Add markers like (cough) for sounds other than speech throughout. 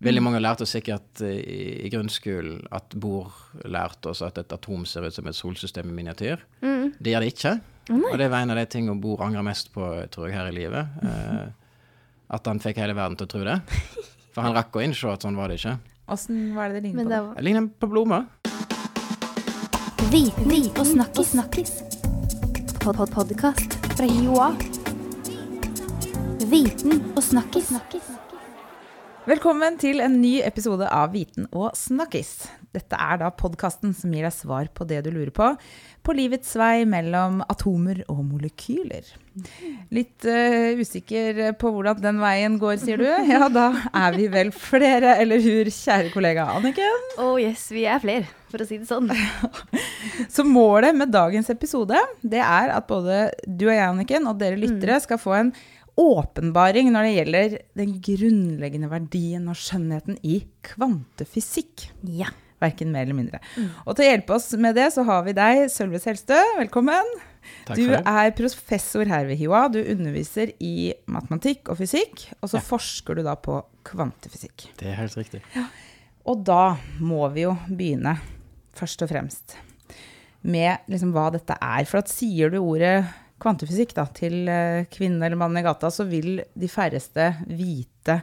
Veldig mange lærte oss sikkert eh, i, i grunnskolen at Bohr lærte oss at et atom ser ut som et solsystem i miniatyr. Det gjør det ikke. og det var en av de tingene Bohr angrer mest på, tror jeg, her i livet. Eh, at han fikk hele verden til å tro det. For han rakk å innse at sånn var det ikke. Åssen var det det lignet på? det var Det ligner på blomster. Viten og snakkis. snakkis. Pod -pod Podkast fra Joa. Viten og snakkis. Velkommen til en ny episode av Viten og snakkis. Dette er da podkasten som gir deg svar på det du lurer på, på livets vei mellom atomer og molekyler. Litt uh, usikker på hvordan den veien går, sier du? (laughs) Ja, da er vi vel flere, eller hur, kjære kollega Anniken? Oh yes, vi er flere, for å si det sånn. (laughs) Så målet med dagens episode, det er at både du og jeg, Anniken, og dere lyttere skal få en åpenbaring når det gjelder den grunnleggende verdien og skjønnheten i kvantefysikk. Ja. Verken mer eller mindre. Og til å hjelpe oss med det, så har vi deg, Sølve Selstø. Velkommen. Takk du for det. er professor her ved HiOA. Du underviser i matematikk og fysikk, og så Ja. forsker du da på kvantefysikk. Det er helt riktig. Ja. Og da må vi jo begynne, først og fremst, med liksom hva dette er. For at sier du ordet kvantefysikk da, til kvinnen eller mannen i gata, så vil de færreste vite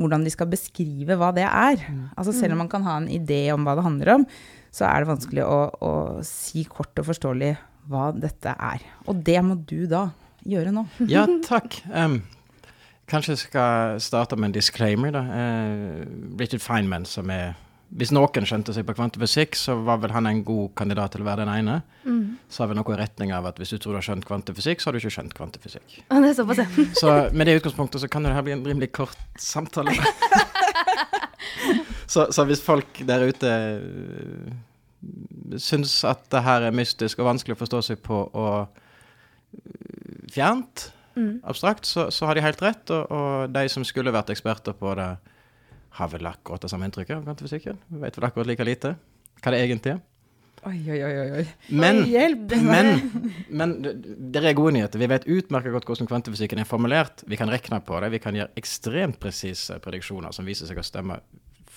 hvordan de skal beskrive hva det er. Altså Selv om man kan ha en idé om hva det handler om, så er det vanskelig å, å si kort og forståelig hva dette er. Og det må du da gjøre nå. (laughs) Ja, takk. Um, kanskje jeg skal starte med en disclaimer, da. Uh, Richard Feynman, som er Hvis noen skjønte seg på kvantefysikk, så var vel han en god kandidat til å være den ene. Sa vel noe i retning av at hvis du tror du har skjønt kvantefysikk, så har du ikke skjønt kvantefysikk. Det er såpass, ja. (laughs) Så med det utgangspunktet så kan jo det her bli en rimelig kort samtale. (laughs) så, så hvis folk der ute øh, syns at det her er mystisk og vanskelig å forstå seg på og fjernt, fjernt, abstrakt, så, så har de helt rett. Og, og de som skulle vært eksperter på det, har vel akkurat det samme inntrykket av kvantefysikken. Vet vel akkurat like lite hva det egentlig er. Oi, oi, oi, oi. Men, Oi, hjelp men, men det er gode nyheter. Vi vet utmerket godt hvordan kvantefysikken er formulert. Vi kan regne på det. Vi kan gjøre ekstremt presise prediksjoner som viser seg å stemme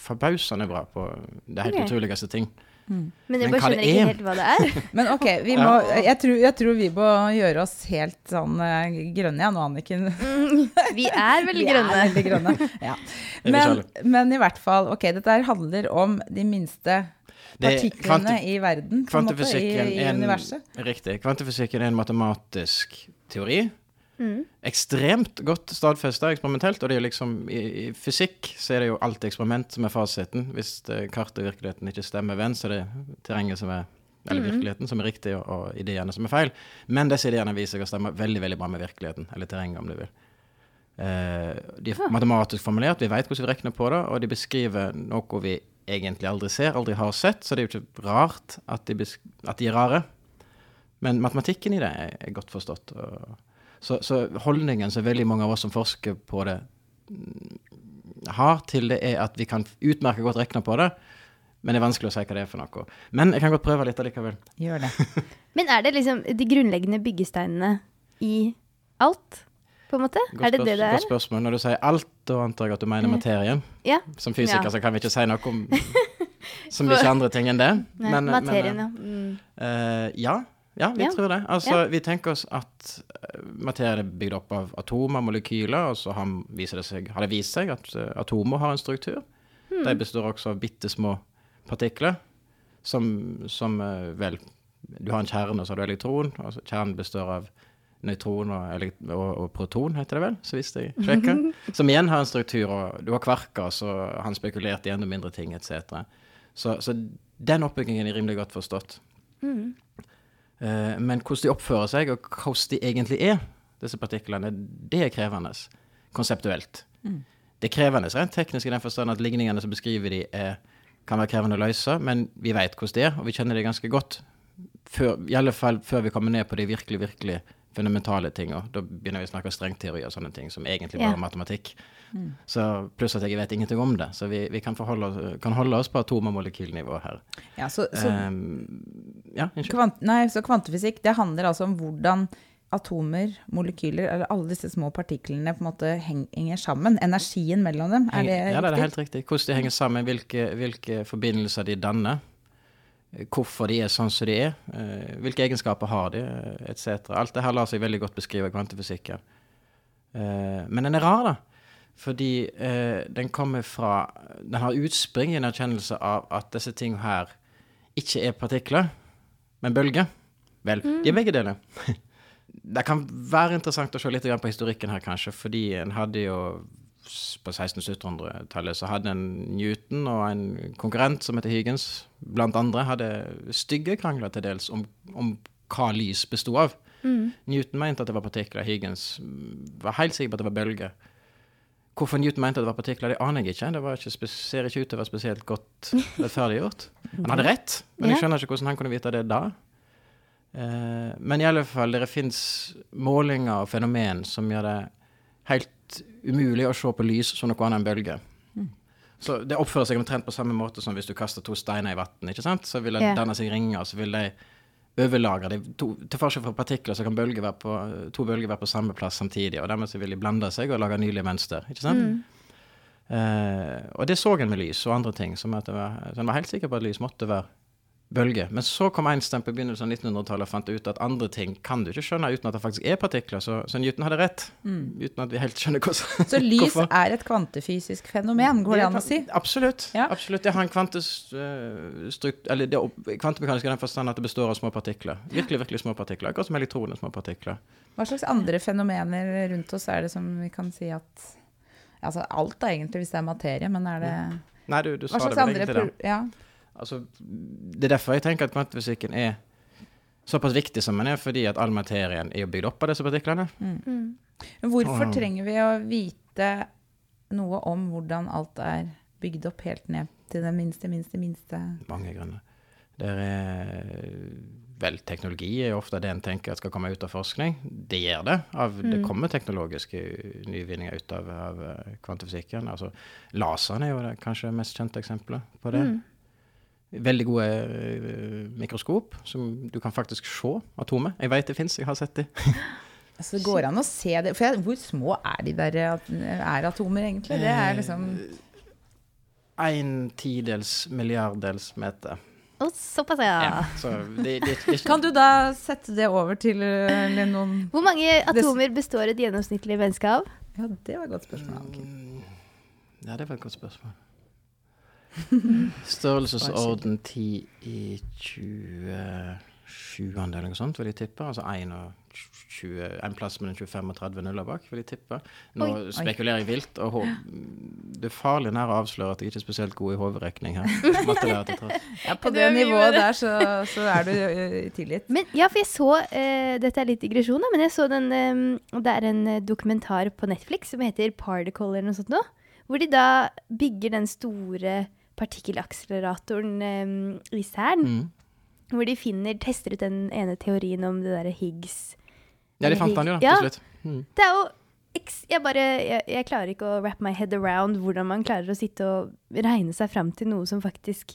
forbausende bra på det helt okay. utroligste ting. Men Men jeg bare skjønner ikke helt hva det er. (laughs) Men ok, vi må, jeg, tror, jeg tror vi må gjøre oss helt sånn eh, grønne igjen nå, Anniken. (laughs) Vi er veldig (laughs) Vi er grønne. veldig grønne. Ja. Men, men i hvert fall, ok, dette handler om de minste partiklene i verden, på en måte, i, i en, universet. Riktig. Kvantefysikken er en matematisk teori. Mm. Ekstremt godt stadfesta eksperimentelt. Og det er liksom, i, i fysikk så er det jo alltid eksperiment som er fasiten. Hvis kartet og virkeligheten ikke stemmer overens, så er det terrenget som er eller virkeligheten som er riktig, og, og ideene som er feil. Men disse ideene viser seg å stemme veldig veldig bra med virkeligheten, eller terrenget, om du vil. Eh, de er matematisk formulert, vi vet hvordan vi regner på det, og de beskriver noe vi egentlig aldri ser, aldri har sett, så det er jo ikke rart at de, besk at de er rare. Men matematikken i det er, er godt forstått. Og, så, så holdningen som veldig mange av oss som forsker på det, mm, har til det, er at vi kan utmerket godt regne på det, men det er vanskelig å si hva det er for noe. Men jeg kan godt prøve litt allikevel. Gjør det. (laughs) Men er det liksom de grunnleggende byggesteinene i alt, på en måte? Godt, er det det det det godt er? spørsmål. Når du sier alt, da antar jeg at du mener materien. Ja. Som fysiker Ja. så kan vi ikke si noe om (laughs) så mye andre ting enn det. Nei, Men- men, materien, eh, ja. Mm. Eh, ja. Ja, vi Ja. tror det. Altså, Ja. Vi tenker oss at eh, materie er bygd opp av atomer, molekyler, og så har, det seg, har det vist seg at eh, atomer har en struktur. Hmm. De består også av bitte små partikler, som, som eh, vel Du har en kjerne, og så har du elektron. Altså, kjernen består av nøytron og, elekt- og, og proton, heter det vel, så hvis jeg sjekker. (laughs) Som igjen har en struktur, og du har kvarker, så han spekulert i enda mindre ting, etc. Så, så den oppbyggingen er rimelig godt forstått. Eh, men hvordan de oppfører seg, og hvordan de egentlig er, disse partiklene, det er krevende konseptuelt. Det er krevende rent teknisk i den forstand at ligningene som beskriver de, er, kan være krevende å løse, men vi vet hvordan de er, og vi kjenner de ganske godt. Før, I alle fall før vi kommer ned på de virkelig, virkelig fundamentale tinga. Da begynner vi å snakke strengteori og sånne ting, som egentlig bare er matematikk. Så Pluss at jeg vet ingenting om det, så vi, vi kan, forholde kan holde oss på atom- og molekylnivå her. Ja, så, så, um, ja, kvant, nei, så kvantefysikk, det handler altså om hvordan atomer, molekyler, eller alle disse små partiklene på en måte henger sammen? Energien mellom dem, er det riktig? ja, det er helt riktig. Hvordan de henger sammen, hvilke, hvilke forbindelser de danner. Hvorfor de er sånn som de er. eh, Hvilke egenskaper har de, eh, etc. Alt det her lar seg veldig godt beskrive i kvantefysikken. Eh, Men den er rar, da. Fordi den kommer fra Den har utspring i en erkjennelse av at disse tingene her ikke er partikler, men bølger. Vel, de er begge deler. (laughs) Det kan være interessant å se litt på historikken her, kanskje, fordi en hadde jo på 1600-1700-tallet så hadde en Newton og en konkurrent som heter Huygens, blant andre, hadde stygge krangler til dels om, om hva lys bestod av. Newton mente at det var partikler, Huygens mm, var helt sikker på at det var bølger. Hvorfor Newton mente at det var partikler, det aner jeg ikke. Det var ikke ser ikke ut til å være spesielt godt (laughs) rettferdiggjort. Han hadde rett, men jeg skjønner ikke hvordan han kunne vite det da. Eh, men i alle fall, det fins målinger og fenomen som gjør det helt umulig å se på lys som noe annet enn bølger. Så det oppfører seg omtrent på samme måte som hvis du kaster to steiner i vann. ikke sant? Så vil det yeah. danne seg ringer, så vil de overlagre de to, Til forskjell fra partikler så kan bølger på, to bølger være på samme plass samtidig, og dermed så vil de blande seg og lage nylige mønster. ikke sant? Eh, og det så en med lys og andre ting. Som at det var, så en var helt sikker på at lys måtte være bølge. Men så kom Einstein på begynnelsen av 1900-tallet og fant ut at andre ting kan du ikke skjønne uten at det faktisk er partikler. Så, så Newton hadde rett, uten at vi helt skjønner hvordan. Så lys hvorfor. er et kvantefysisk fenomen, går det an å si? Absolutt. Ja. absolutt. Det har en kvantestrukt... Eller det er kvantemekanisk i den forstand at det består av små partikler. Virkelig, virkelig små partikler. Akkurat som elektroner er små partikler. Hva slags andre fenomener rundt oss er det som vi kan si at Altså alt da egentlig, hvis det er materie, men er det Nei, du, du Hva sa slags det vel andre egentlig da. Ja. Altså, det er derfor jeg tenker at kvantefysikken er såpass viktig som den er, fordi at all materien er jo bygd opp av disse partiklene. Mm. Hvorfor trenger vi å vite noe om hvordan alt er bygd opp helt ned til det minste, minste, minste Mange grunner. Der er Vel, teknologi er jo ofte det en tenker at skal komme ut av forskning. Det gjør det. Av, Det kommer teknologiske nyvinninger ut av, av eh, kvantefysikken. Altså, laseren er jo det kanskje mest kjente eksempelet på det. Veldig gode eh, mikroskop, som du kan faktisk se atomet. Jeg vet det fins, jeg har sett det. (laughs) Altså, det går an å se det. For jeg, hvor små er de der er atomer, egentlig? Det er liksom En tidels milliarddels meter. Oh, såpass, ja. Ja, så det, det, det, Kan du da sette det over til eh, eller noen Hvor mange atomer består et gjennomsnittlig menneske av? Ja, det var et godt spørsmål. Okay. Ja, det var et godt spørsmål. Størrelsesorden 10 i 27 eller noe sånt, vil jeg tippe. Altså 1 og 20, en plass mellom 25 og 30 nuller bak, vil jeg tippe. Nå Oi. spekulerer jeg vilt, og det er farlig nær å avsløre at jeg ikke er spesielt god i hoderekning her. (laughs) Ja, på det nivået der så, så er du I tilgitt. Men ja, for jeg så uh, Dette er litt digresjon, da, men jeg så den um, Det er en eh, dokumentar på Netflix som heter Particle eller noe sånt nå. Hvor de da bygger den store partikkelakseleratoren eh, i CERN. Mm. Hvor de finner, tester ut den ene teorien om det derre Higgs Ja, de fant den jo da, Ja. til slutt. Mm. Det er jo jeg bare jeg, jeg klarer ikke å wrap my head around hvordan man klarer å sitte og regne seg fram til noe som faktisk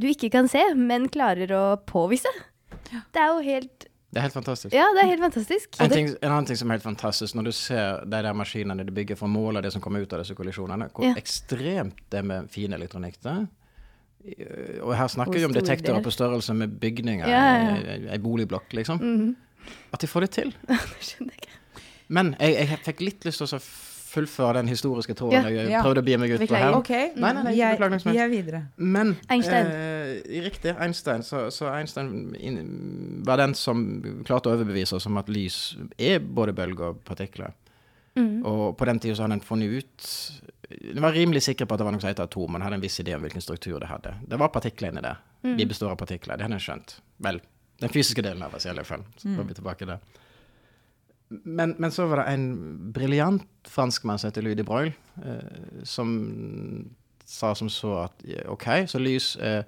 du ikke kan se, men klarer å påvise. Det er jo helt Det er helt fantastisk. Ja, det er helt fantastisk. En, ting, en annen ting som er helt fantastisk, når du ser de der maskinene de bygger for å måle det som kommer ut av disse kollisjonene, hvor Ja. ekstremt det er med fin elektronikk det er. Og her snakker vi om detektorer del? på størrelse med bygninger, Ja, ja, ja. ei- boligblokk, liksom. Mhm. At de får det til. (laughs) Det skjønner jeg ikke. Men jeg, jeg fikk litt lyst til å fullføre den historiske tråden. Ja. jeg Ja. prøvde å bie meg ut på her. Okay. Nei, nei, nei, jeg, beklager vi er videre. Men Einstein. Eh, riktig, Einstein. Så, så Einstein in, var den som klarte å overbevise oss om at lys er både bølger og partikler. Mm. Og på den tida så hadde han funnet ut De var rimelig sikre på at det var noe som het atom, men hadde en viss idé om hvilken struktur det hadde. Det var partikler inni der. De består av partikler. Det hadde en skjønt. Vel, den fysiske delen av oss, i alle fall. Så får vi tilbake der. Men, men så var det en briljant franskmann som heter Louis de Broglie, eh, som sa som så at OK, så lys er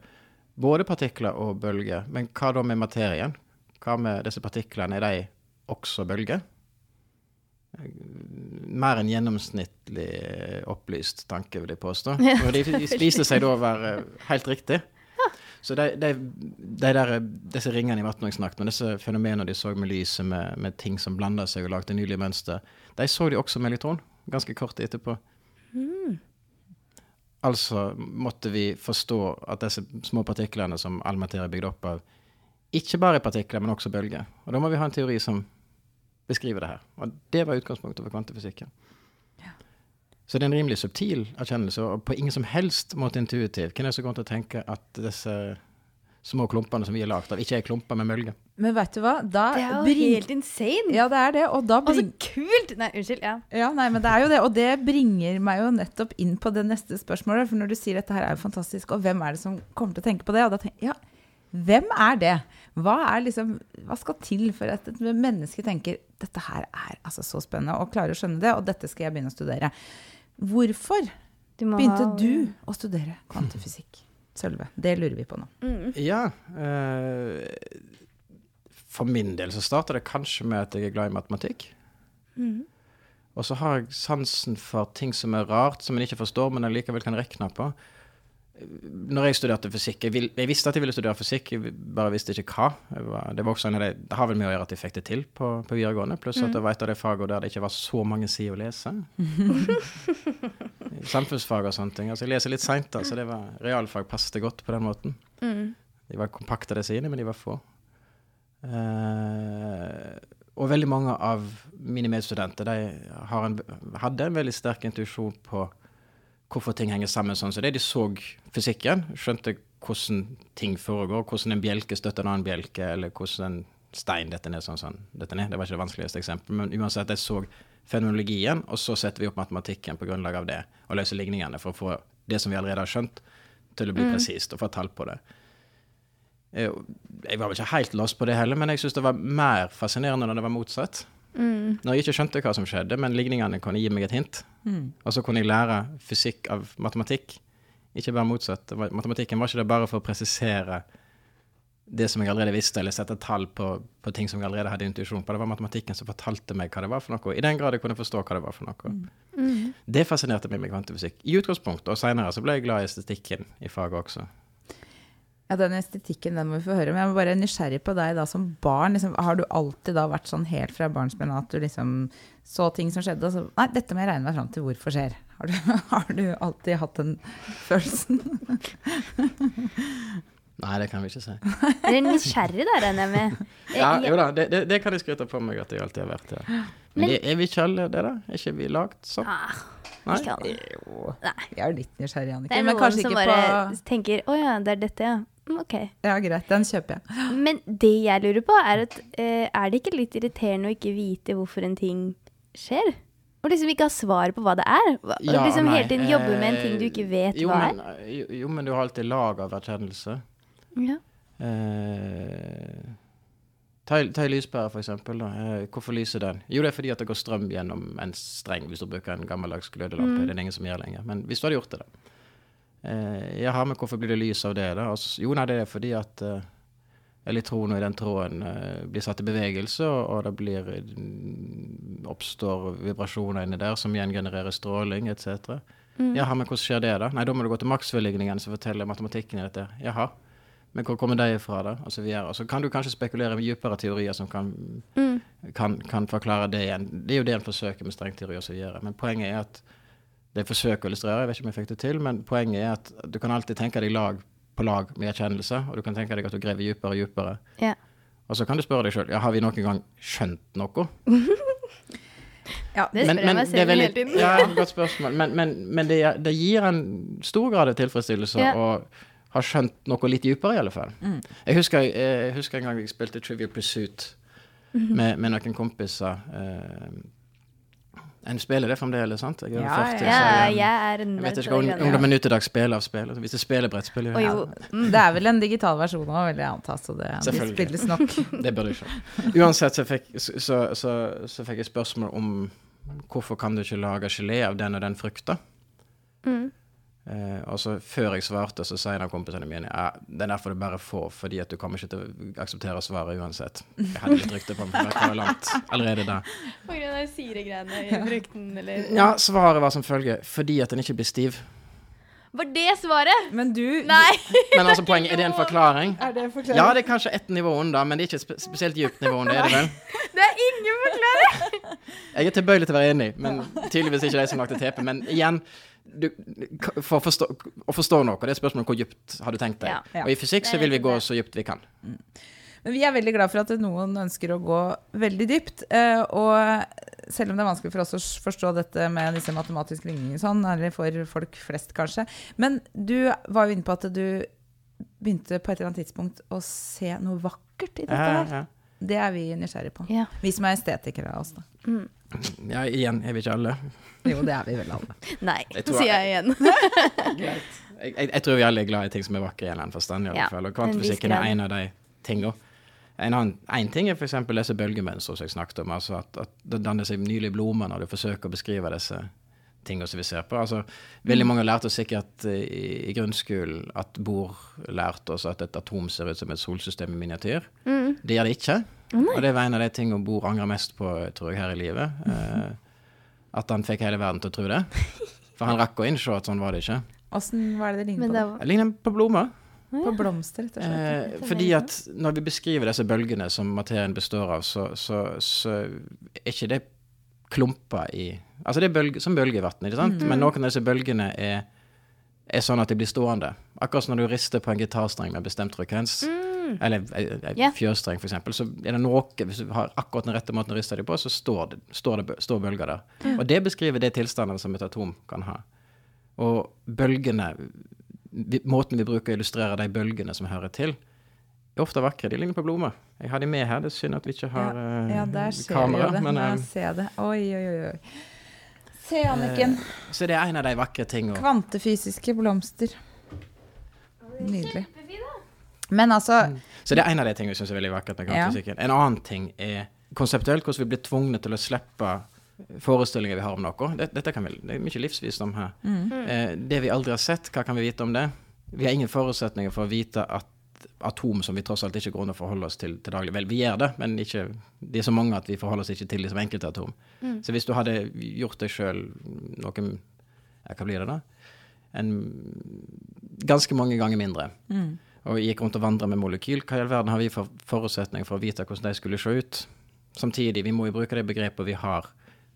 både partikler og bølger, men hva da med materien? Hva med disse partiklene, er de også bølger? Eh, Mer enn gjennomsnittlig opplyst tanke, vil jeg påstå. Og de viste seg da å være helt riktig. Så de, de, de der, disse ringene i vannet jeg snakket om, disse fenomenene de så med lyset, med, med ting som blanda seg og lagde nydelige mønster, de så de også med elektron ganske kort etterpå. Altså måtte vi forstå at disse små partiklene som all materie er bygd opp av, ikke bare er partikler, men også bølger. Og da må vi ha en teori som beskriver det her. Og det var utgangspunktet for kvantefysikken. Så det er en rimelig subtil erkjennelse, og på ingen som helst måte intuitiv. Hvem er det som kommer til å tenke at disse små klumpene som vi er lagd av, ikke er klumper med mølje? Men vet du hva? Da Det er jo bring- helt insane. Ja, det er det. Og da bring... så kult! Nei, unnskyld. Ja. Ja, nei, men det er jo det. Og det bringer meg jo nettopp inn på det neste spørsmålet. For når du sier dette her er jo fantastisk, og hvem er det som kommer til å tenke på det? Og da tenker jeg, ja, hvem er det? Hva, er liksom, hva skal til for at et menneske tenker dette her er altså så spennende, og klarer å skjønne det, og dette skal jeg begynne å studere? Hvorfor Du må begynte ha- du å studere kvantefysikk? Sølve, det lurer vi på nå. Mm. Ja. Eh, for min del så starter det kanskje med at jeg er glad i matematikk. Mm. Og så har jeg sansen for ting som er rart, som en ikke forstår, men allikevel likevel kan regne på. Når jeg studerte fysikk Jeg, vil, jeg visste at jeg ville studere fysikk, jeg bare visste ikke hva. Var, det, var også en av de, det har vel med å gjøre at jeg fikk det til på, på videregående. Pluss at det var et av de fagene der det ikke var så mange sider å lese. (laughs) Samfunnsfag og sånne ting. Altså jeg leser litt seint, så det var, realfag passet godt på den måten. Mm. De var kompakte, de sidene, men de var få. Uh, og veldig mange av mine medstudenter de har en, hadde en veldig sterk intuisjon på hvorfor ting henger sammen sånn. som det de så fysikken, skjønte hvordan ting foregår, hvordan en bjelke støtter en annen bjelke, eller hvordan en stein detter ned sånn sånn. Dette ned. Det var ikke det vanskeligste eksempelet, men uansett, jeg så fenomenologien, og så setter vi opp matematikken på grunnlag av det, og løser ligningene for å få det som vi allerede har skjønt, til å bli presist, og få tall på det. Eh, Jeg var vel ikke helt lost på det heller, men jeg syns det var mer fascinerende når det var motsatt. Mm. Når jeg ikke skjønte hva som skjedde, men ligningene kunne gi meg et hint. Og så kunne jeg lære fysikk av matematikk, ikke bare motsatt. Matematikken var ikke det bare for å presisere det som jeg allerede visste, eller sette tall på, på ting som jeg allerede hadde intuisjon på. Det var matematikken som fortalte meg hva det var for noe, i den grad jeg kunne forstå hva det var for noe. Mm. Det fascinerte meg med kvantefysikk. I utgangspunktet, og seinere så ble jeg glad i estetikken i faget også. Ja, den estetikken den må vi få høre. Men jeg var bare nysgjerrig på deg da som barn. Liksom, har du alltid da vært sånn helt fra barnsben at du liksom så ting som skjedde, og så Nei, dette må jeg regne meg fram til hvorfor skjer. Har du, (laughs) har du alltid hatt den følelsen? (laughs) Nei, det kan vi ikke si. (laughs) Er nysgjerrig da, regner jeg med? Ja, jo da, det, det, det kan jeg skryte på meg at jeg alltid har vært. Ja. Men, Men- det, er vi ikke alle det, da? Er ikke vi lagd sånn? Ah, Nei? ikke alle. Jo, Nei. jeg er litt nysgjerrig, Det er noen som bare på tenker 'Å ja, det er dette, ja'. Mm, Ok. Ja, greit, den kjøper jeg. (gasps) Men det jeg lurer på, er at uh, er det ikke litt irriterende å ikke vite hvorfor en ting skjer? Og liksom ikke ha svar på hva det er? Og Ja, liksom nei, hele tiden jobbe med en ting du ikke vet eh, jo, hva men, er? jo, jo, men du har alltid lag av erkjennelse. Ja. Eh, ta, ei lyspære, for eksempel. Da. Eh, hvorfor lyser den? Jo, det er fordi at det går strøm gjennom en streng hvis du bruker en gammeldags glødelampe. Mm. Det er det ingen som gjør lenger. Men hvis du hadde gjort det, da. Eh, jaha, men hvorfor blir det lys av det, da? Altså, jo, nei, det er fordi at eh, elektroner i den tråden eh, blir satt i bevegelse, og, det blir mm, oppstår vibrasjoner inni der som igjen genererer stråling, etc. Mm. Jaha, men hvordan skjer det, da? Nei, da må du gå til Maxwell-ligningen som forteller matematikken i dette. Jaha. Men hvor kommer de fra, da? Og så. Og så kan du kanskje spekulere med dypere teorier som kan, Mm. kan, kan forklare det igjen. Det er jo det en forsøker med strengteori og videre. Men poenget er at det forsøker å illustrere, jeg vet ikke om jeg fikk det til, men poenget er at du kan alltid tenke deg lag på lag med erkjennelse, og du kan tenke deg at du graver dypere og dypere. Yeah. Og så kan du spørre deg sjøl ja, har vi noen gang skjønt noe. (laughs) Ja, Det spør jeg meg selv veldig- hele tiden. Ja, godt spørsmål. Men, men, men det, det gir en stor grad av tilfredsstillelse Ja. å ha skjønt noe litt dypere, i alle fall. Mm. Jeg, husker, jeg husker en gang jeg spilte Trivial Pursuit Mhm. med, med noen kompiser. Eh, en spiller det fremdeles, sant? Jeg er Ja, 40, så ja, jeg, jeg er en jeg vet ikke om ungdommen nå til dags spiller av spill. Altså, Hvis det er spillebrettspill, gjør ja. jo, det. Det er vel en digital versjon òg, vil jeg anta. Så det, det spilles nok. (laughs) Det bør du ikke. Uansett så fikk, så, så, så, så fikk jeg spørsmål om hvorfor kan du ikke lage gelé av den og den frukta? mm. Eh, og så før jeg svarte, så sa en av kompisene mine ja, det er derfor du bare får, fordi at du kommer ikke til å akseptere svaret uansett. Jeg hadde litt rykte på meg, for var langt allerede da. På grunn av syregreiene i frukten, eller Ja, svaret var som følger fordi at den ikke blir stiv. Var det svaret? Men du Nei! (laughs) Men altså, poenget, er det en forklaring? Er det en forklaring? Ja, det er kanskje ett nivå under, men det er ikke et spesielt dypt nivå under, er det vel? (laughs) Det er ingen forklaring! (laughs) Jeg er tilbøyelig til å være enig, men tydeligvis ikke de som lagde TP. Men igjen, du, for å forstå, å forstå noe, det er spørsmålet hvor dypt har du tenkt deg. Ja. Ja. Og i fysikk så vil vi gå så dypt vi kan. Men vi er veldig glad for at noen ønsker å gå veldig dypt. eh, Og selv om det er vanskelig for oss å forstå dette med disse matematiske ligningene, sånn, eller for folk flest kanskje. Men du var jo inne på at du begynte på et eller annet tidspunkt å se noe vakkert i dette her. ja. Det er vi nysgjerrige på. Ja. Vi som er estetikere av oss, da. ja, igjen, er vi ikke alle? Jo, det er vi vel alle. (laughs) Nei, Jeg tror sier jeg- igjen. (laughs) Jeg, jeg, jeg tror vi alle er glad i ting som er vakre i en eller annen forstand, i alle Ja, fall. Og til en viss kvantefysikken er en av de tingene. En annen en ting er f.eks. disse bølgemønstrene som jeg snakket om. altså At, at det danner seg nylige blomster når du forsøker å beskrive disse tingene som vi ser på. altså Veldig mange lærte oss sikkert i, i grunnskolen at Bohr lærte oss at et atom ser ut som et solsystem i miniatyr. Det gjør det ikke. og det var en av de tingene Bohr angrer mest på, tror jeg, her i livet. Eh, at han fikk hele verden til å tro det. (laughs) For han rakk å innse at sånn var det ikke. Åssen var det det lignet på? Det lignet på blomster. På blomster, rett og slett. Eh, fordi at når vi beskriver disse bølgene som materien består av, så, så, så er ikke det klumper i Altså det er bølge, som bølger i vann, ikke sant? Men noen av disse bølgene er, er sånn at de blir stående. Akkurat som når du rister på en gitarstreng med bestemt frekvens, eller en yeah. Fjørstreng f.eks., så er det noe Hvis du har akkurat den rette måten å riste dem på, så står det, står det står bølger der. Og det beskriver det tilstanden som et atom kan ha. Og bølgene Måten vi bruker å illustrere de bølgene som hører til, er ofte vakre. De ligner på blomster. Jeg har de med her. Det er synd at vi ikke har kamera. Ja, der ser kamera. jeg det. Men, Der eh, ser jeg det. Oi, oi, oi. Se, Anniken. så det er en av de vakre tingene. Kvantefysiske blomster. Nydelig. Men altså Så det er en av de tingene vi syns er veldig vakkert med Ja. En annen ting er konseptuelt hvordan vi blir tvunget til å slippe forestillinger vi har om noe. Det, dette kan vi, det er mye livsvisdom her. Mm. det vi aldri har sett, hva kan vi vite om det? Vi har ingen forutsetninger for å vite at atom som vi tross alt ikke går an å forholde oss til til daglig. Vel, vi gjør det, men ikke, de er så mange at vi forholder oss ikke til dem som enkeltatom. Så hvis du hadde gjort deg sjøl noen ja, Hva blir det, da? En, ganske mange ganger mindre. Og gikk rundt og vandra med molekyl. Hva i all verden har vi for forutsetninger for å vite hvordan de skulle se ut? Samtidig, vi må jo bruke de begrepene vi har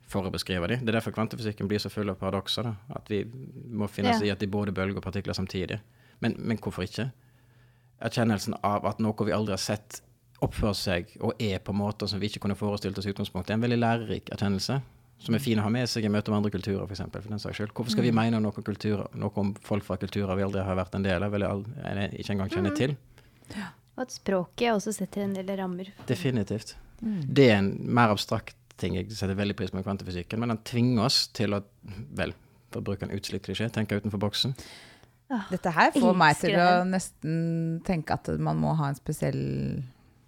for å beskrive dem. Det er derfor kvantefysikken blir så full av paradokser. da. At vi må finne oss i at de både bølger og partikler samtidig. Men, men hvorfor ikke? Erkjennelsen av at noe vi aldri har sett, oppfører seg og er på måter som vi ikke kunne forestilt oss i utgangspunktet, er en veldig lærerik erkjennelse. Som er fin å ha med seg i møte med andre kulturer, f.eks. For, eksempel, for den saks skyld. Hvorfor skal vi mene noe, kultur, noe om folk fra kulturer vi aldri har vært en del av, eller aldri, ikke engang kjenner til? Og at språket også setter en del rammer. Definitivt. Det er en mer abstrakt ting jeg setter veldig pris på med kvantefysikken, men den tvinger oss til å, vel, for å bruke en utslitt klisjé, tenke utenfor boksen. Dette her får meg til å nesten tenke at man må ha en spesiell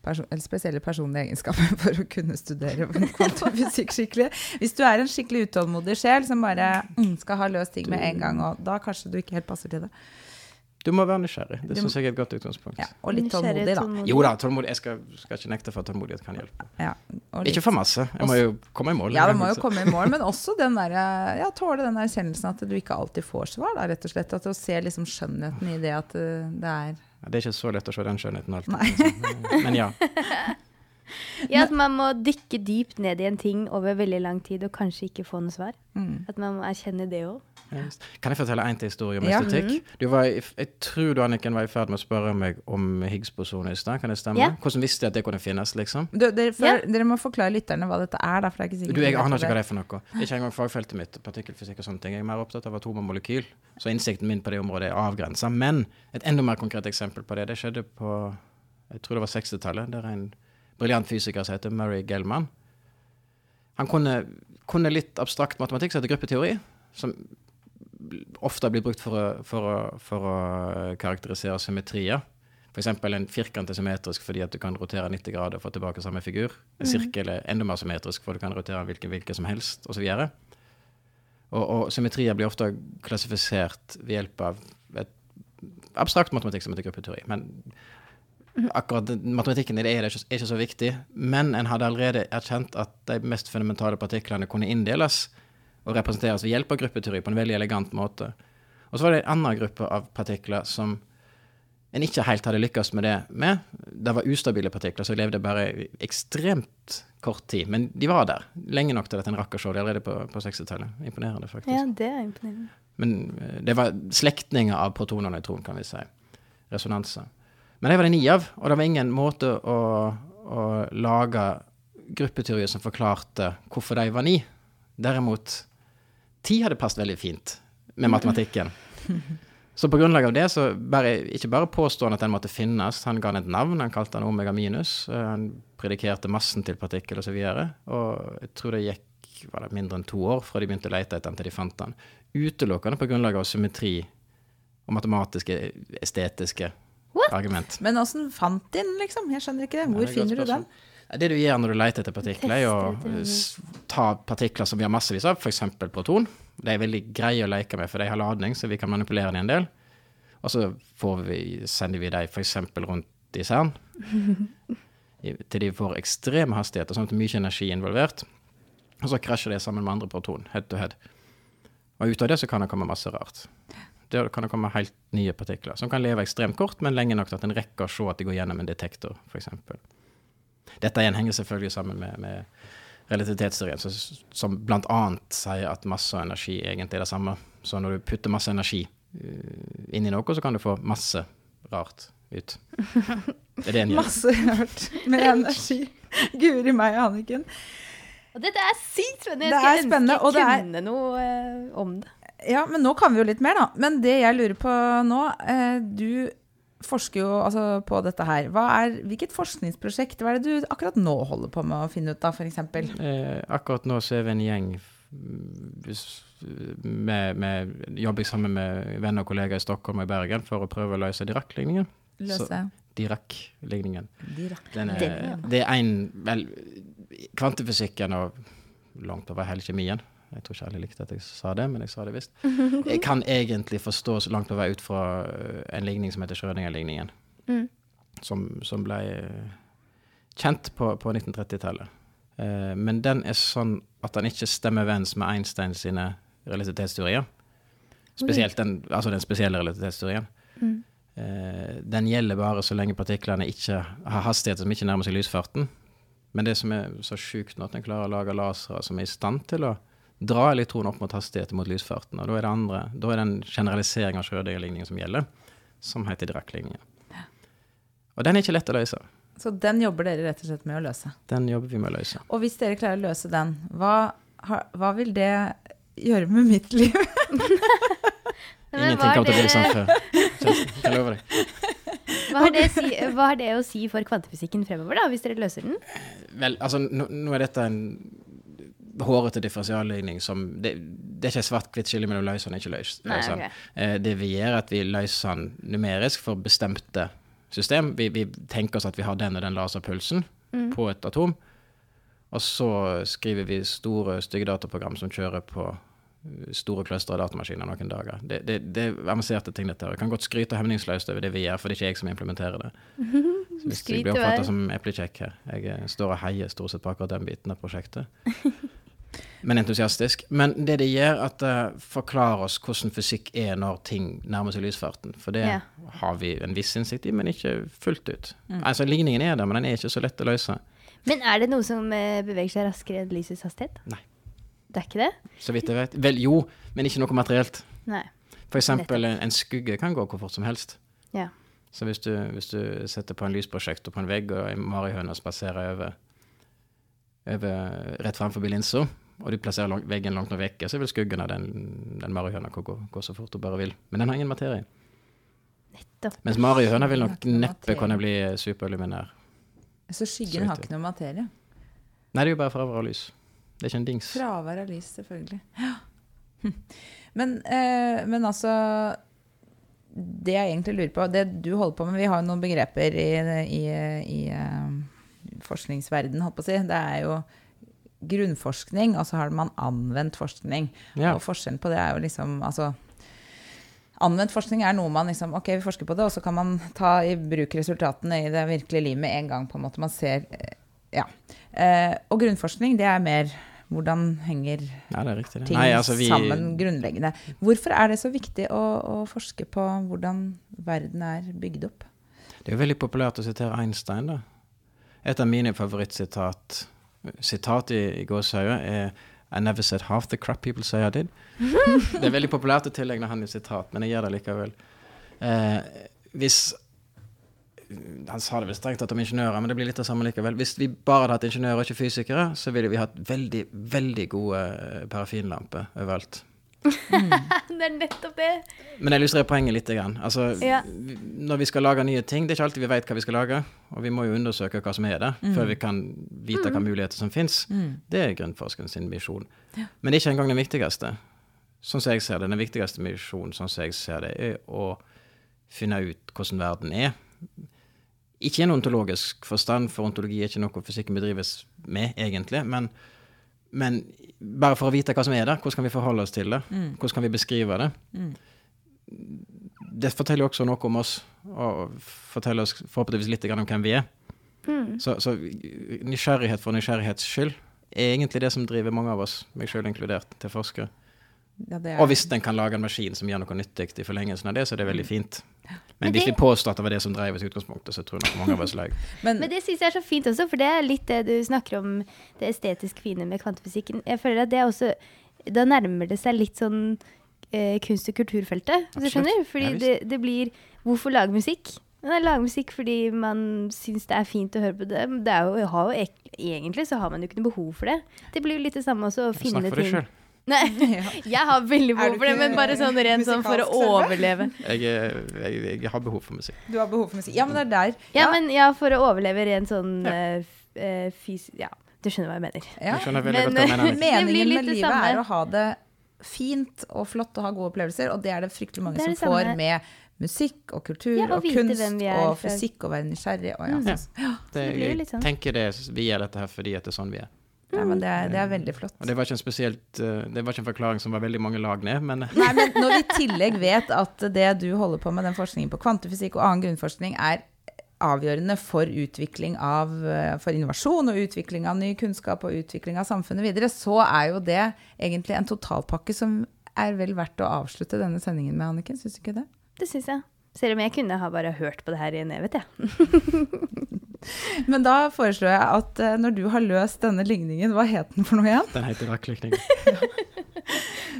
person, eller spesielle personlige egenskaper (laughs) for å kunne studere kvantefysikk skikkelig. Hvis du er en skikkelig utålmodig sjel som bare mm, skal ha løst ting med en gang, og da kanskje du ikke helt passer til det. Du må være nysgjerrig. Det syns jeg er et godt utgangspunkt. Ja, og litt tålmodig, da. Jo da, tålmodig. Jeg skal, skal ikke nekte for at tålmodighet kan hjelpe. Ja, og litt- Ikke for masse. Jeg må jo komme i mål. Ja, du må jo komme i mål, men (laughs) også den der, ja, tåle den erkjennelsen at du ikke alltid får svar, da, rett og slett. At du ser liksom skjønnheten i det at uh, det er Ja, Det er ikke så lett å se den skjønnheten alltid. altså. Men ja. (laughs) Ja, at man må dykke dypt ned i en ting over veldig lang tid og kanskje ikke få noe svar. mm. At man må erkjenne det òg. Kan jeg fortelle en til historie om Ja. estetikk? Du var, jeg tror du Anniken, var i ferd med å spørre meg om Higgs-bosonen i stad. Kan det stemme? Ja. Hvordan visste jeg at det kunne finnes, liksom? du, dere, for, Ja. dere må forklare lytterne hva dette er, da, for det er ikke sikkert Du, Jeg aner ikke hva det er for noe. Ikke engang fagfeltet mitt, partikkelfysikk og sånne ting. Jeg er mer opptatt av atom og molekyl, så innsikten min på det området er avgrensa. Men et enda mer konkret eksempel på det, det skjedde på jeg tror det var 60-tallet. Der er en briljant fysiker som heter Murray Gell-Mann. Han kunne, kunne litt abstrakt matematikk som heter gruppeteori, som ofte blir brukt for å, for å, for å karakterisere symmetrier. F.eks. en firkant er symmetrisk fordi at du kan rotere 90 grader og få tilbake samme figur. En sirkel er enda mer symmetrisk for du kan rotere hvilken hvilken som helst, osv. Og, og symmetrier blir ofte klassifisert ved hjelp av et abstrakt matematikk som heter gruppeteori. Men akkurat matematikken i det er, ikke, er ikke så viktig. Men en hadde allerede erkjent at de mest fundamentale partiklene kunne inndeles og representeres ved hjelp av gruppeteori på en veldig elegant måte. Og så var det en annen gruppe av partikler som en ikke helt hadde lykkes med det med. Det var ustabile partikler som levde bare ekstremt kort tid. Men de var der lenge nok til at en rakk å se dem allerede på, på 60-tallet. Imponerende, faktisk. Ja, det er imponerende. Men eh, det var slektninger av proton og nøytron, kan vi si. Resonanser. Men det var det ni av, og det var ingen måte å, å lage gruppeteorier som forklarte hvorfor de var ni. Derimot, ti hadde passet veldig fint med matematikken. Så på grunnlag av det, så bare, ikke bare påstår han at den måtte finnes, han ga den et navn, han kalte den omega minus, eh, han predikerte massen til partikkel osv. Og, så og jeg tror det gikk var det mindre enn to år fra de begynte å lete etter den til de fant den. Utelukkende på grunnlag av symmetri og matematiske, estetiske What? argument. Men åssen fant de den, liksom? Jeg skjønner ikke det. Ja, Hvor det er et godt finner du den? Det du gjør når du leter etter partikler, er å ta partikler som vi har massevis av, f.eks. proton. De er veldig greie å leke med, for de har ladning, så vi kan manipulere dem en del. Og så får vi, sender vi dem f.eks. rundt i CERN, (laughs) til de får ekstreme hastigheter, sånn at det er mye energi involvert. Og så krasjer det sammen med andre proton, head to head. Og ut av det så kan det komme masse rart. Det kan det komme helt nye partikler, som kan leve ekstremt kort, men lenge nok til at en rekker å se at de går gjennom en detektor, f.eks. Dette igjen henger selvfølgelig sammen med, med relativitetsteorien, som, som bl.a. sier at masse og energi egentlig er det samme. Så når du putter masse energi uh, inn i noe, så kan du få masse rart ut. Det er det en (laughs) gjør. Masse rart med energi. Guri meg, Anniken. Og dette er sykt spennende. Jeg skulle spennende, ønske jeg det er- kunne noe eh, om det. Ja, men nå kan vi jo litt mer, da. Men det jeg lurer på nå eh, Du forsker jo altså, på dette her. Hva er, hvilket forskningsprosjekt hva er det du akkurat nå holder på med å finne ut av, f.eks.? Eh, akkurat nå så er vi en gjeng med, med, jobber jeg sammen med venner og kollegaer i Stockholm og i Bergen for å prøve å løse Dirac-ligningen. Løse Dirac-ligningen. Dirac. Det er en Vel, kvantefysikken og langt over hele kjemien Jeg tror ikke alle likte at jeg sa det, men jeg sa det visst. (laughs) Jeg kan egentlig forstå så langt på vei ut fra øh, en ligning som heter Schrødinger-ligningen. Mm. Som, som ble øh, kjent på, på 1930-tallet. Eh, men den er sånn at den ikke stemmer overens med Einstein sine relativitetsteorier. Spesielt den, altså den spesielle relativitetsteorien. Mm. Eh, den gjelder bare så lenge partiklene ikke har hastigheter som ikke nærmer seg lysfarten. Men det som er så sjukt nå, at en klarer å lage lasere som er i stand til å dra elektroner opp mot hastigheter mot lysfarten. Og da er det andre, da er det en generalisering av Schrødinger-ligningen som gjelder, som heter Dirac-ligningen. Og den er ikke lett å løse. Så den jobber dere rett og slett med å løse. Den jobber vi med å løse. Og hvis dere klarer å løse den, hva, hva vil det gjøre med mitt liv? (laughs) Ingenting er kommer til å bli sånn før. Jeg lover deg. Hva har, si, hva har det å si for kvantefysikken fremover, da, hvis dere løser den? Vel, altså, nå, nå er dette en hårete differensialligning som Det, det er ikke svart-hvitt skille mellom løs og ikke løs- Nei, okay. Eh, Det vi gjør, er at vi løser den numerisk for bestemte system. Vi, vi tenker oss at vi har den og den laserpulsen Mm. på et atom. Og så skriver vi store, stygge dataprogram som kjører på store clustre av datamaskiner noen dager. Det, det, det er avanserte ting, dette. her. Jeg kan godt skryte hemningsløst over det vi gjør, for det er ikke jeg som implementerer det. (laughs) Så hvis jeg blir oppfatta som eplekjekk her. Jeg eh, står og heier stort sett på akkurat den biten av prosjektet. (laughs) Men entusiastisk. Men det det gjør, at det forklarer oss hvordan fysikk er når ting nærmer seg lysfarten. For det yeah. har vi en viss innsikt i, men ikke fullt ut. Altså, Ligningen er der, men den er ikke så lett å løse. Men er det noe som eh, beveger seg raskere enn lysets hastighet? Nei. Det er ikke det? Så vidt jeg vet. Vel, jo, men ikke noe materielt. Nei. For eksempel en, en skugge kan gå hvor fort som helst. Ja. Så hvis du, hvis du setter på en lysprosjektor på en vegg, og ei marihøne spaserer over, over rett framfor linsa, og du plasserer lang, veggen langt nok vekke, så vil skuggen av den, den marihøna gå, gå så fort du bare vil. Men den har ingen materie. Nettopp. Mens marihøna vil nok neppe materie. kunne bli superluminær. Så Så skyggen har ikke noe materie. Nei, det er jo bare fravær av lys. Det er ikke en dings. Fravær av lys, selvfølgelig. Ja. (gasps) Men, eh, men altså Det jeg egentlig lurer på Det du holder på med Vi har jo noen begreper i, i, i eh, forskningsverden, holdt på å si. Det er jo grunnforskning, og så har man anvendt forskning. Ja. Og forskjellen på det er jo liksom altså, Anvendt forskning er noe man liksom Ok, vi forsker på det, og så kan man ta i bruk resultatene i det virkelige livet med en gang. på en måte Man ser eh, Ja. Eh, og grunnforskning, det er mer Hvordan henger Ja, det riktig. det. ting Nei, altså, vi, sammen grunnleggende? Hvorfor er det så viktig å, å forske på hvordan verden er bygd opp? Det er jo veldig populært å sitere Einstein, da. Et av mine favorittsitat sitat i, i gåsehøyet er I never said half the crap people say I did. (laughs) det er veldig populært å tilegne han et sitat, men jeg gjør det likevel. Eh, hvis Han sa det vel strengt tatt om ingeniører, men det blir litt av samme likevel. Hvis vi bare hadde hatt ingeniører og ikke fysikere, så ville vi hatt veldig, veldig gode eh, parafinlamper overalt. (laughs) Det er nettopp det. Men jeg illustrerer poenget litt. Grann. Altså, Ja. Når vi skal lage nye ting, det er ikke alltid vi vet hva vi skal lage. Og vi må jo undersøke hva som er det, før vi kan vite hva muligheter som fins. Det er grunnforskeren sin misjon. Men det er ikke engang den viktigste. Sånn som jeg ser det, Den viktigste misjonen sånn som jeg ser det, er å finne ut hvordan verden er. Ikke i en ontologisk forstand, for ontologi er ikke noe fysikken bedrives med, egentlig. Men, men bare for å vite hva som er der, hvordan kan vi forholde oss til det? Hvordan kan vi beskrive det? Det forteller jo også noe om oss, og forteller oss forhåpentligvis litt om hvem vi er. Så, så nysgjerrighet for nysgjerrighets skyld er egentlig det som driver mange av oss, meg sjøl inkludert, til forskere. Ja, det er- Og hvis en kan lage en maskin som gjør noe nyttig i forlengelsen av det, så er det veldig fint. Men Men hvis det- vi påstår at det var det som drev oss i utgangspunktet, så tror jeg nok mange av oss løy. (laughs) Men, Men det syns jeg er så fint også, for det er litt det du snakker om, det estetisk fine med kvantefysikken. Jeg føler at det er også Da nærmer det seg litt sånn eh, kunst- og kulturfeltet, hvis du skjønner? Fordi ja, det, det blir Hvorfor lage musikk? Man lager musikk fordi man syns det er fint å høre på det. det er jo, har jo egentlig så har man jo ikke noe behov for det. Det blir jo litt det samme også å finne Snakk for deg ting sjøl. Nei, (laughs) jeg har veldig behov for det, men bare sånn rent sånn for å overleve. Jeg, jeg, jeg har behov for musikk. du har behov for musikk. Ja, men det er der. Ja, men ja, for å overleve rent sånn eh, f- eh, fys... Ja, du skjønner hva jeg mener. ja. Jeg skjønner veldig Men- godt hva jeg mener. (laughs) Meningen med livet samme. er å ha det fint og flott og ha gode opplevelser, og det er det fryktelig mange Det det som får med musikk og kultur Ja, og og, kunst er og fysikk og være nysgjerrig. Og ja, Mm. ja. Det, litt sånn. jeg tenker det, vi gjør dette her fordi at det er sånn vi er. Ja, men det er, det er veldig flott. Det var ikke en spesielt eh, Det var ikke en forklaring som var veldig mange lag ned, men Nei, men når vi i tillegg vet at det du holder på med, den forskningen på kvantefysikk og annen grunnforskning, er avgjørende for utvikling av eh, for innovasjon og utvikling av ny kunnskap og utvikling av samfunnet videre, så er jo det egentlig en totalpakke som er vel verdt å avslutte denne sendingen med, Anniken. Syns du ikke det? Det syns jeg. Selv om jeg kunne ha bare hørt på det her i en evighet, jeg. (laughs) (laughs) Men da foreslår jeg at eh, når du har løst denne ligningen, hva het den for noe igjen? den heter raklikning. (laughs)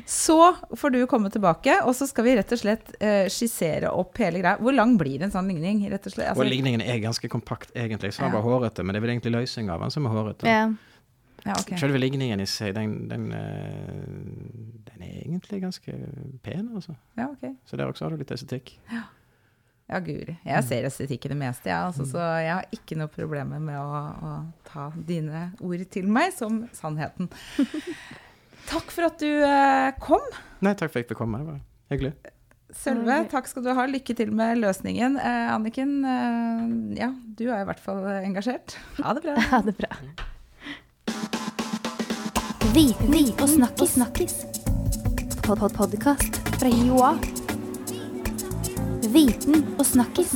Så får du komme tilbake, og så skal vi rett og slett eh, skissere opp hele greia. Hvor lang blir en sånn ligning? rett og slett? Og Altså, ligningen er ganske kompakt, egentlig. Så er den var hårete, men det er vel egentlig løsninga av den som er hårete. Ja. ja, okay. Selve ligningen i seg, den, den, eh, den er egentlig ganske pen, altså. ja, okay. Så der også har du litt estetikk. Ja, guri. Jeg ser estetikk i det meste, jeg, altså, så jeg har ikke noe problemer med å, å ta dine ord til meg som sannheten. (laughs) Takk for at du eh, kom. Nei, takk for at jeg fikk komme. Det var hyggelig. Sølve, takk skal du ha. Lykke til med løsningen. Eh, Anniken, eh, ja, du er i hvert fall engasjert. Ha det bra. (laughs) Ha det bra. Viten og snakkis. snakkis. Pod -pod Podkast fra Joa. Viten og snakkis.